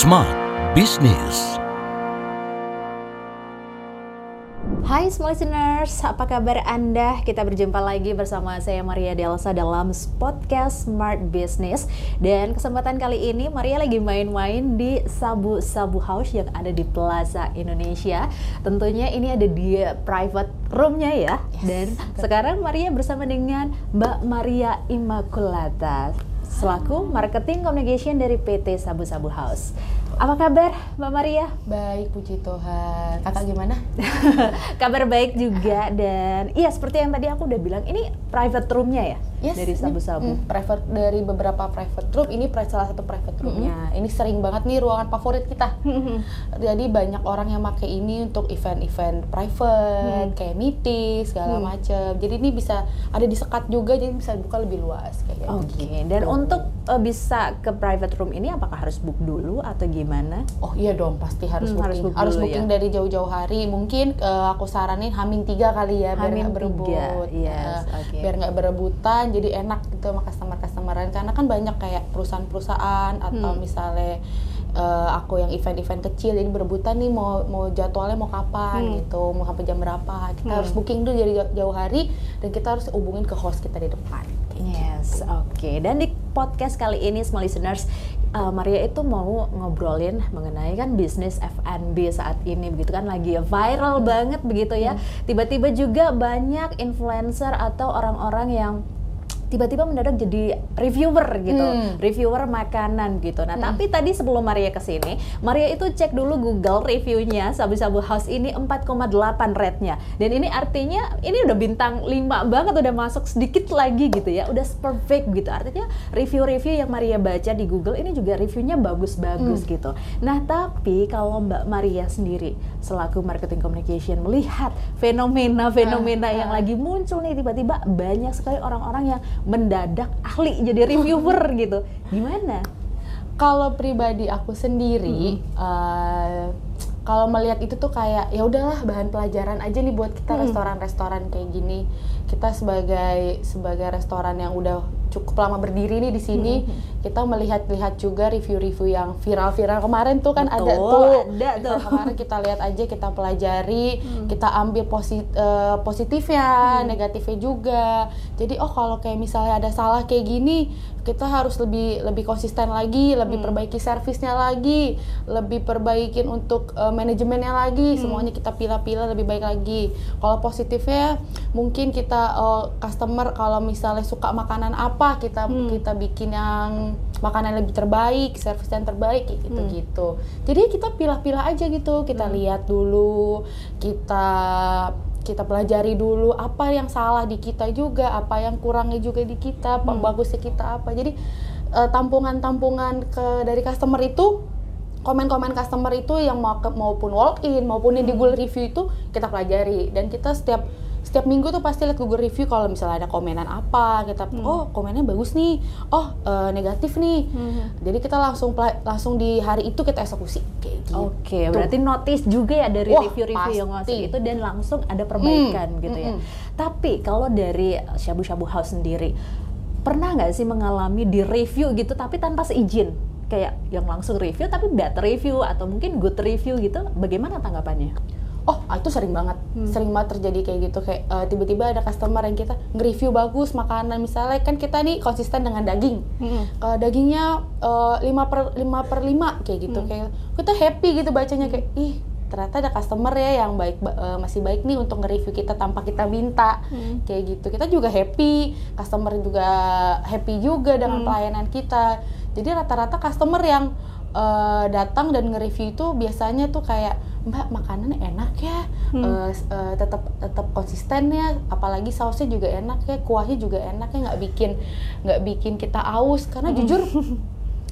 Smart Business. Hai small listeners, apa kabar Anda? Kita berjumpa lagi bersama saya Maria Delsa dalam podcast Smart Business. Dan kesempatan kali ini Maria lagi main-main di Sabu Sabu House yang ada di Plaza Indonesia. Tentunya ini ada di private roomnya ya. Dan sekarang Maria bersama dengan Mbak Maria Immaculata Selaku Marketing Communication dari PT Sabu Sabu House apa kabar Mbak Maria? Baik, puji Tuhan. Kakak gimana? kabar baik juga dan iya seperti yang tadi aku udah bilang ini private roomnya ya yes, dari sabu-sabu. Mm, private dari beberapa private room ini salah satu private roomnya. Mm -hmm. Ini sering banget nih ruangan favorit kita. Mm -hmm. Jadi banyak orang yang pakai ini untuk event-event private, mm. kayak meeting segala mm. macam. Jadi ini bisa ada disekat juga, jadi bisa buka lebih luas kayak Oke. Okay. Dan untuk uh, bisa ke private room ini apakah harus book dulu atau gimana? Oh iya dong, pasti harus hmm, booking. Harus, book harus booking ya? dari jauh-jauh hari. Mungkin uh, aku saranin hamin tiga kali ya, biar nggak berebut. Yes, okay. Biar nggak berebutan, jadi enak gitu sama customer-customeran. Karena kan banyak kayak perusahaan-perusahaan atau hmm. misalnya uh, aku yang event-event kecil jadi berebutan nih mau mau jadwalnya mau kapan hmm. gitu mau sampai jam berapa kita hmm. harus booking dulu dari jauh hari dan kita harus hubungin ke host kita di depan yes gitu. oke okay. dan di podcast kali ini small listeners uh, Maria itu mau ngobrolin mengenai kan bisnis F&B saat ini begitu kan lagi viral banget begitu ya. Hmm. Tiba-tiba hmm. juga banyak influencer atau orang-orang yang tiba-tiba mendadak jadi reviewer gitu, hmm. reviewer makanan gitu. Nah, hmm. tapi tadi sebelum Maria ke sini, Maria itu cek dulu Google reviewnya Sabu-Sabu House ini 4,8 rate-nya. Dan ini artinya ini udah bintang 5 banget, udah masuk sedikit lagi gitu ya, udah perfect gitu. Artinya review-review yang Maria baca di Google ini juga reviewnya bagus-bagus hmm. gitu. Nah, tapi kalau Mbak Maria sendiri selaku marketing communication melihat fenomena-fenomena uh, yang lagi muncul nih tiba-tiba banyak sekali orang-orang yang mendadak ahli jadi reviewer gitu gimana kalau pribadi aku sendiri -hmm. uh, kalau melihat itu tuh kayak ya udahlah bahan pelajaran aja nih buat kita restoran-restoran hmm. kayak gini kita sebagai sebagai restoran yang udah cukup lama berdiri nih di sini hmm. kita melihat-lihat juga review-review yang viral-viral kemarin tuh kan Betul, ada tuh ada tuh kemarin kita lihat aja kita pelajari hmm. kita ambil posit uh, positifnya hmm. negatifnya juga jadi oh kalau kayak misalnya ada salah kayak gini kita harus lebih lebih konsisten lagi, lebih hmm. perbaiki servisnya lagi, lebih perbaikin untuk uh, manajemennya lagi, hmm. semuanya kita pilih-pilih lebih baik lagi. Kalau positifnya mungkin kita uh, customer kalau misalnya suka makanan apa apa kita hmm. kita bikin yang makanan lebih terbaik, servis yang terbaik gitu hmm. gitu. Jadi kita pilah-pilah aja gitu, kita hmm. lihat dulu, kita kita pelajari dulu apa yang salah di kita juga, apa yang kurangnya juga di kita, apa hmm. bagusnya kita apa. Jadi uh, tampungan-tampungan ke dari customer itu komen-komen customer itu yang mau maupun walk in maupun yang di hmm. Google review itu kita pelajari dan kita setiap setiap minggu tuh pasti lihat Google review kalau misalnya ada komenan apa kita hmm. oh komennya bagus nih oh uh, negatif nih hmm. jadi kita langsung langsung di hari itu kita eksekusi kayak gitu oke okay, berarti notice juga ya dari review-review yang ngasih itu dan langsung ada perbaikan hmm. gitu ya hmm. tapi kalau dari Shabu Shabu House sendiri pernah nggak sih mengalami di review gitu tapi tanpa seizin kayak yang langsung review tapi bad review atau mungkin good review gitu bagaimana tanggapannya oh ah, itu sering banget hmm. sering banget terjadi kayak gitu kayak uh, tiba-tiba ada customer yang kita nge-review bagus makanan misalnya kan kita nih konsisten dengan daging hmm. uh, dagingnya uh, eh, 5 per 5 per 5 kayak gitu hmm. kayak kita happy gitu bacanya kayak ih ternyata ada customer ya yang baik uh, masih baik nih untuk nge-review kita tanpa kita minta hmm. kayak gitu kita juga happy customer juga happy juga dengan hmm. pelayanan kita jadi rata-rata customer yang uh, datang dan nge-review itu biasanya tuh kayak mbak makanannya enak ya hmm. uh, uh, tetap tetap konsisten ya apalagi sausnya juga enak ya kuahnya juga enak ya nggak bikin nggak bikin kita aus karena hmm. jujur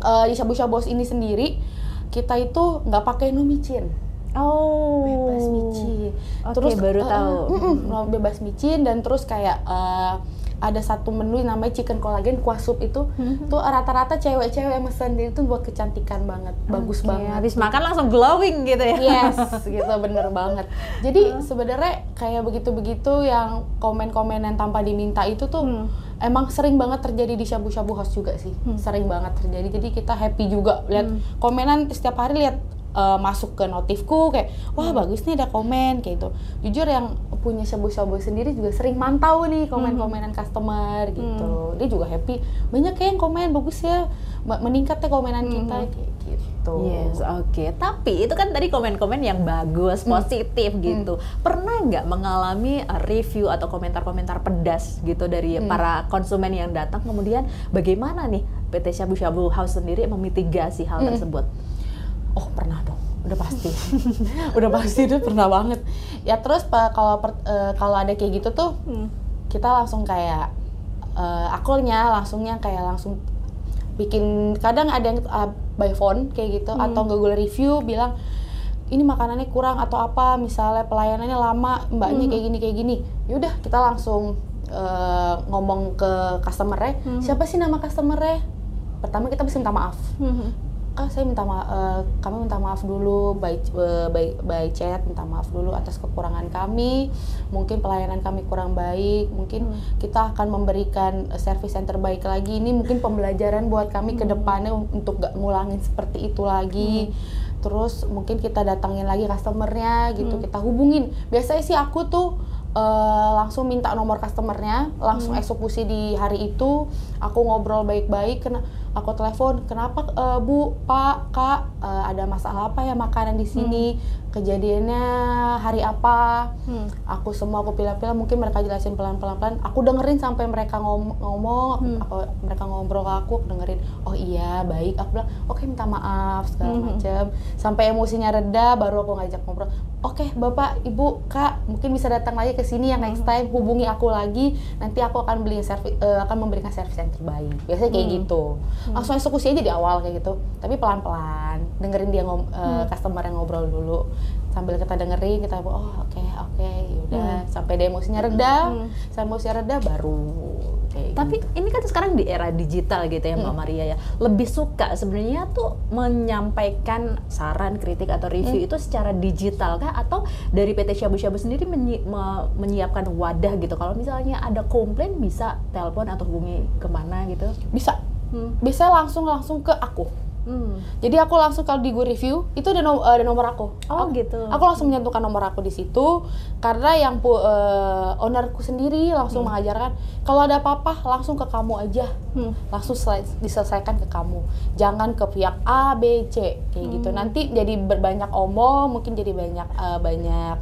uh, di shabu-shabu ini sendiri kita itu nggak pakai no micin Oh, bebas micin. Okay, terus baru uh, tahu. Uh, uh, uh, bebas micin dan terus kayak uh, ada satu menu yang namanya chicken collagen kuah sup itu Mhm. tuh rata-rata cewek-cewek yang mesen itu buat kecantikan banget bagus banget Habis makan langsung glowing gitu ya. Yes, gitu bener banget. Jadi sebenarnya kayak begitu-begitu yang komen-komen yang tanpa diminta itu tuh Hmm. emang sering banget terjadi di shabu-shabu house juga sih. Sering banget terjadi. Jadi kita happy juga lihat Hmm. komenan setiap hari lihat uh, masuk ke notifku kayak wah Hmm. bagus nih ada komen kayak gitu. Jujur yang punya shabu-shabu sendiri juga sering mantau nih komen-komenan Hmm. customer gitu. Dia juga happy. Banyak kayak yang komen bagus ya. Meningkat ya komenan kita kayak gitu. Hmm. Yes, oke. Tapi itu kan tadi komen-komen yang bagus, positif gitu. Pernah nggak mengalami review atau komentar-komentar pedas gitu dari para konsumen yang datang? Kemudian bagaimana nih PT Shabu Shabu House sendiri memitigasi hal tersebut? Oh pernah dong, udah pasti, udah pasti itu pernah banget. Ya terus kalau per- eh, kalau ada kayak gitu tuh kita langsung kayak eh, akulnya langsungnya kayak langsung bikin kadang ada yang uh, by phone kayak gitu atau Google review bilang ini makanannya kurang atau apa misalnya pelayanannya lama mbaknya kayak gini kayak gini. Yaudah kita langsung eh, ngomong ke customernya siapa sih nama customernya? Pertama kita mesti minta maaf kak saya minta maaf kami minta maaf dulu by, eh, by by chat minta maaf dulu atas kekurangan kami. Mungkin pelayanan kami kurang baik. Mungkin kita akan memberikan eh, service yang terbaik lagi. Ini mungkin pembelajaran buat kami ke depannya un- untuk gak ngulangin seperti itu lagi. Terus mungkin kita datangin lagi customernya gitu. Kita hubungin. Biasanya sih aku tuh eh, langsung minta nomor customernya langsung eksekusi di hari itu aku ngobrol baik-baik kena aku telepon kenapa eh, bu pak kak eh, ada masalah apa ya makanan di sini? Kejadiannya hari apa? Aku semua aku pilih-pilih mungkin mereka jelasin pelan-pelan pelan aku dengerin sampai mereka ngom- ngomong aku- aku- mereka ngobrol ke aku aku dengerin oh iya baik. Aku bilang oke minta maaf segala macam sampai emosinya reda baru aku ngajak ngobrol oke bapak ibu kak mungkin bisa datang lagi ke sini yang next time hubungi aku lagi. Nanti aku akan beli servis akan memberikan servis yang terbaik biasanya kayak gitu. Langsung eksekusi aja di awal kayak gitu. Tapi pelan-pelan dengerin dia ngom eh, customer yang ngobrol dulu. Sambil kita dengerin kita oh oke oke yaudah. Sampai dia emosinya reda sampai emosinya reda baru kayak Tapi gitu. ini kan sekarang di era digital gitu ya Mbak Maria ya. Lebih suka sebenarnya tuh menyampaikan saran, kritik atau review itu secara digital kah atau dari PT Shabu Shabu sendiri menyi- me- menyiapkan wadah gitu. Kalau misalnya ada komplain bisa telepon atau hubungi ke mana gitu. bisa Hmm. bisa langsung langsung ke aku Hmm. jadi aku langsung kalau di gue review itu ada, nom- ada nomor aku Oh, Aku- gitu. aku langsung menyentuhkan nomor aku di situ karena yang pu, eh, ownerku sendiri langsung mengajarkan kalau ada apa-apa langsung ke kamu aja Hmm. langsung diselesaikan ke kamu jangan ke pihak A B C kayak gitu Hmm. nanti jadi berbanyak omong mungkin jadi banyak eh, banyak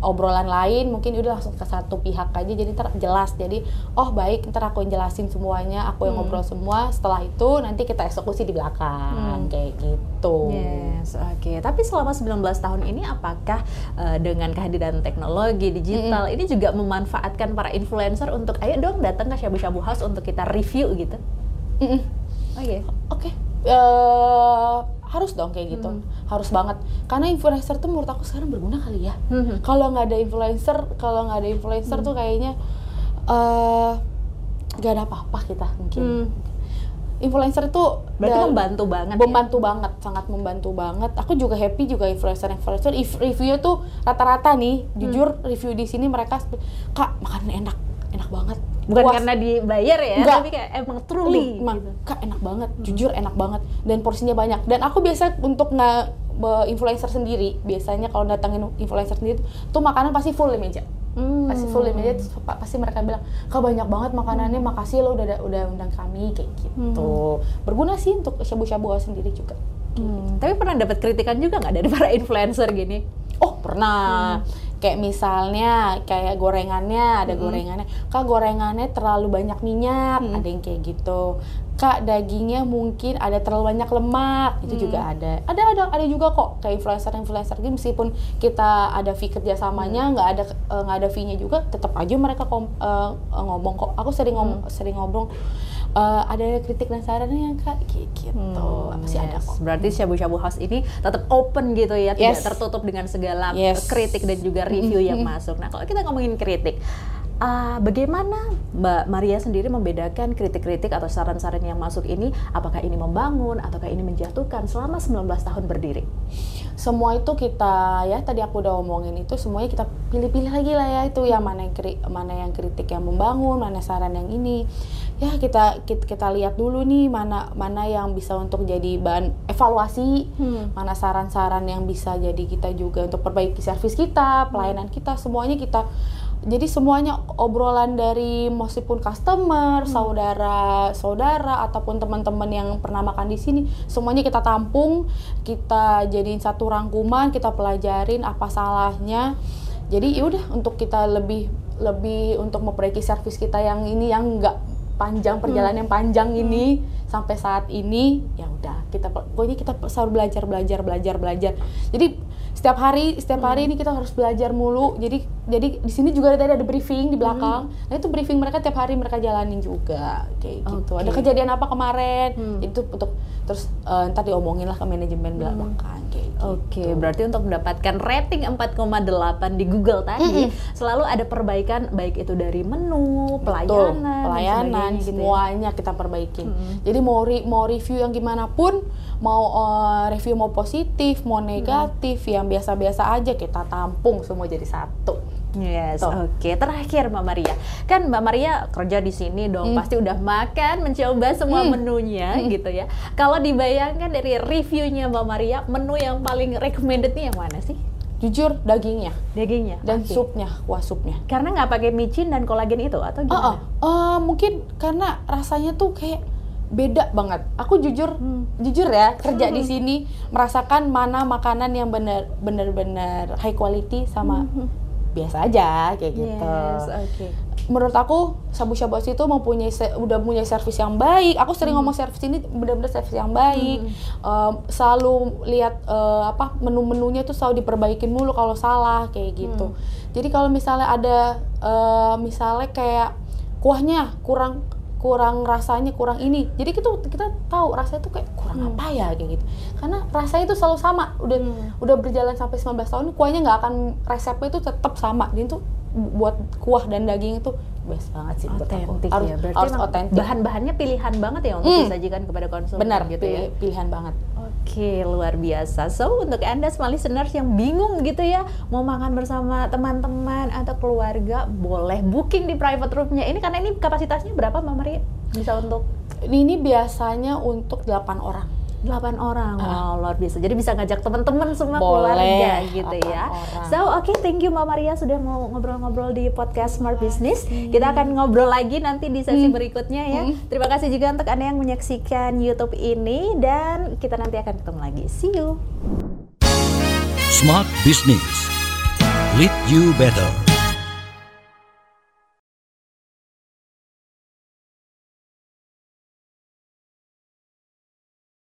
obrolan lain mungkin udah langsung ke satu pihak aja jadi ntar jelas jadi oh baik ntar aku yang jelasin semuanya aku yang Hmm. ngobrol semua setelah itu nanti kita eksekusi di belakang kayak gitu Yes, oke. Tapi selama 19 tahun ini apakah eh, dengan kehadiran teknologi digital ini juga memanfaatkan para influencer untuk ayo dong datang ke Shabu Shabu House untuk kita review gitu? Oh iya. Oke, eh, harus dong kayak gitu, Hmm. harus banget. Karena influencer tuh menurut aku sekarang berguna kali ya. Mhm. Kalau nggak ada influencer, kalau nggak ada influencer tuh kayaknya nggak ada apa-apa kita mungkin. Hmm. Influencer tuh Berarti membantu banget ya? membantu banget, sangat membantu banget. Aku juga happy juga influencer-influencer. If review tuh rata-rata nih, Hmm. jujur review di sini mereka kak makanan enak, enak banget. Bukan Puas." karena dibayar ya, Enggak. tapi kayak emang truly. Emang, gitu. kak enak banget, jujur enak banget dan porsinya banyak. Dan aku biasa untuk nggak influencer sendiri, biasanya kalau datangin influencer sendiri tuh makanan pasti full di meja. Hmm. Pasti full di meja, pasti mereka bilang, "Kak banyak banget makanannya, makasih lo udah udah undang kami." kayak gitu. Berguna sih untuk shabu-shabu sendiri juga. Hmm, Tapi pernah dapat kritikan juga nggak dari para influencer gini? Oh pernah. Kayak misalnya kayak gorengannya ada gorengannya, kak gorengannya terlalu banyak minyak, ada yang kayak gitu. Kak dagingnya mungkin ada terlalu banyak lemak, itu juga ada. Ada ada ada juga kok kayak influencer influencer gitu meskipun kita ada fee kerjasamanya nggak ada eh, nggak ada fee-nya juga, tetap aja mereka kom- eh, ngomong kok. Aku sering ngomong sering ngobrol eh, ada kritik dan sarannya kak kayak gitu. Pasti ada Yes, kok. Berarti Shabu Shabu House ini tetap open gitu ya, tidak Yes. tertutup dengan segala Yes. kritik dan juga review yang masuk. Nah, kalau kita ngomongin kritik, uh, bagaimana Mbak Maria sendiri membedakan kritik-kritik atau saran-saran yang masuk ini apakah ini membangun ataukah ini menjatuhkan selama 19 tahun berdiri? Semua itu kita ya tadi aku udah omongin itu semuanya kita pilih-pilih lagi lah ya itu yang mana yang kri, mana yang kritik yang membangun, mana saran yang ini. Ya kita kita, kita lihat dulu nih mana mana yang bisa untuk jadi bahan evaluasi, hmm. mana saran-saran yang bisa jadi kita juga untuk perbaiki servis kita, pelayanan kita semuanya kita jadi semuanya obrolan dari meskipun customer, hmm. saudara, saudara ataupun teman-teman yang pernah makan di sini, semuanya kita tampung, kita jadiin satu rangkuman, kita pelajarin apa salahnya. Jadi ya udah untuk kita lebih lebih untuk memperbaiki servis kita yang ini yang enggak panjang perjalanan hmm. yang panjang ini hmm. sampai saat ini ya udah kita pokoknya kita selalu belajar belajar belajar belajar. Jadi setiap hari setiap hari hmm. ini kita harus belajar mulu jadi jadi di sini juga tadi ada briefing di belakang hmm. nah itu briefing mereka tiap hari mereka jalanin juga kayak okay. gitu ada kejadian apa kemarin hmm. itu untuk terus uh, ntar diomongin lah ke manajemen hmm. belakang kayak gitu. oke okay, berarti untuk mendapatkan rating 4,8 di Google tadi hmm. selalu ada perbaikan baik itu dari menu pelayanan Betul, pelayanan gitu ya. semuanya ya? kita perbaikin hmm. jadi mau re mau review yang gimana pun mau uh, review mau positif mau negatif hmm. yang biasa-biasa aja kita tampung semua jadi satu. Yes, oke. Okay. Terakhir Mbak Maria, kan Mbak Maria kerja di sini dong, hmm. pasti udah makan, mencoba semua hmm. menunya hmm. gitu ya. Kalau dibayangkan dari reviewnya Mbak Maria, menu yang paling recommendednya yang mana sih? Jujur dagingnya, dagingnya dan okay. supnya, kuah supnya. Karena nggak pakai micin dan kolagen itu atau gimana? Uh, uh, uh, mungkin karena rasanya tuh kayak beda banget. Aku jujur, hmm. jujur ya kerja hmm. di sini merasakan mana makanan yang bener bener bener high quality sama hmm. Biasa aja kayak gitu. okay. Menurut aku Sabu Shabu itu mempunyai udah punya servis yang baik. Aku sering hmm. ngomong servis ini benar-benar servis yang baik. Hmm. Um, selalu lihat uh, apa menu-menunya tuh selalu diperbaikin mulu kalau salah kayak gitu. Hmm. Jadi kalau misalnya ada uh, misalnya kayak kuahnya kurang kurang rasanya kurang ini jadi kita kita tahu rasanya tuh kayak kurang hmm. apa ya kayak gitu karena rasanya itu selalu sama udah hmm. udah berjalan sampai 19 tahun kuahnya nggak akan resepnya itu tetap sama jadi tuh buat kuah dan daging itu best banget sih buat aku. Harus, ya, berarti harus otentik. Bahan-bahannya pilihan banget ya untuk hmm. disajikan kepada konsumen Benar, gitu ya. pilihan banget. Oke, luar biasa. So, untuk Anda small listeners yang bingung gitu ya, mau makan bersama teman-teman atau keluarga, boleh booking di private roomnya. Ini karena ini kapasitasnya berapa Mbak Maria? Bisa untuk? Ini biasanya untuk 8 orang. 8 orang, wow luar biasa. Jadi bisa ngajak teman-teman semua Boleh, keluarga gitu ya. Orang. So oke, okay, thank you Mbak Maria sudah mau ngobrol-ngobrol di podcast Smart Business. Kita akan ngobrol lagi nanti di sesi hmm. berikutnya ya. Hmm. Terima kasih juga untuk anda yang menyaksikan YouTube ini dan kita nanti akan ketemu lagi. See you. Smart Business, lead you better.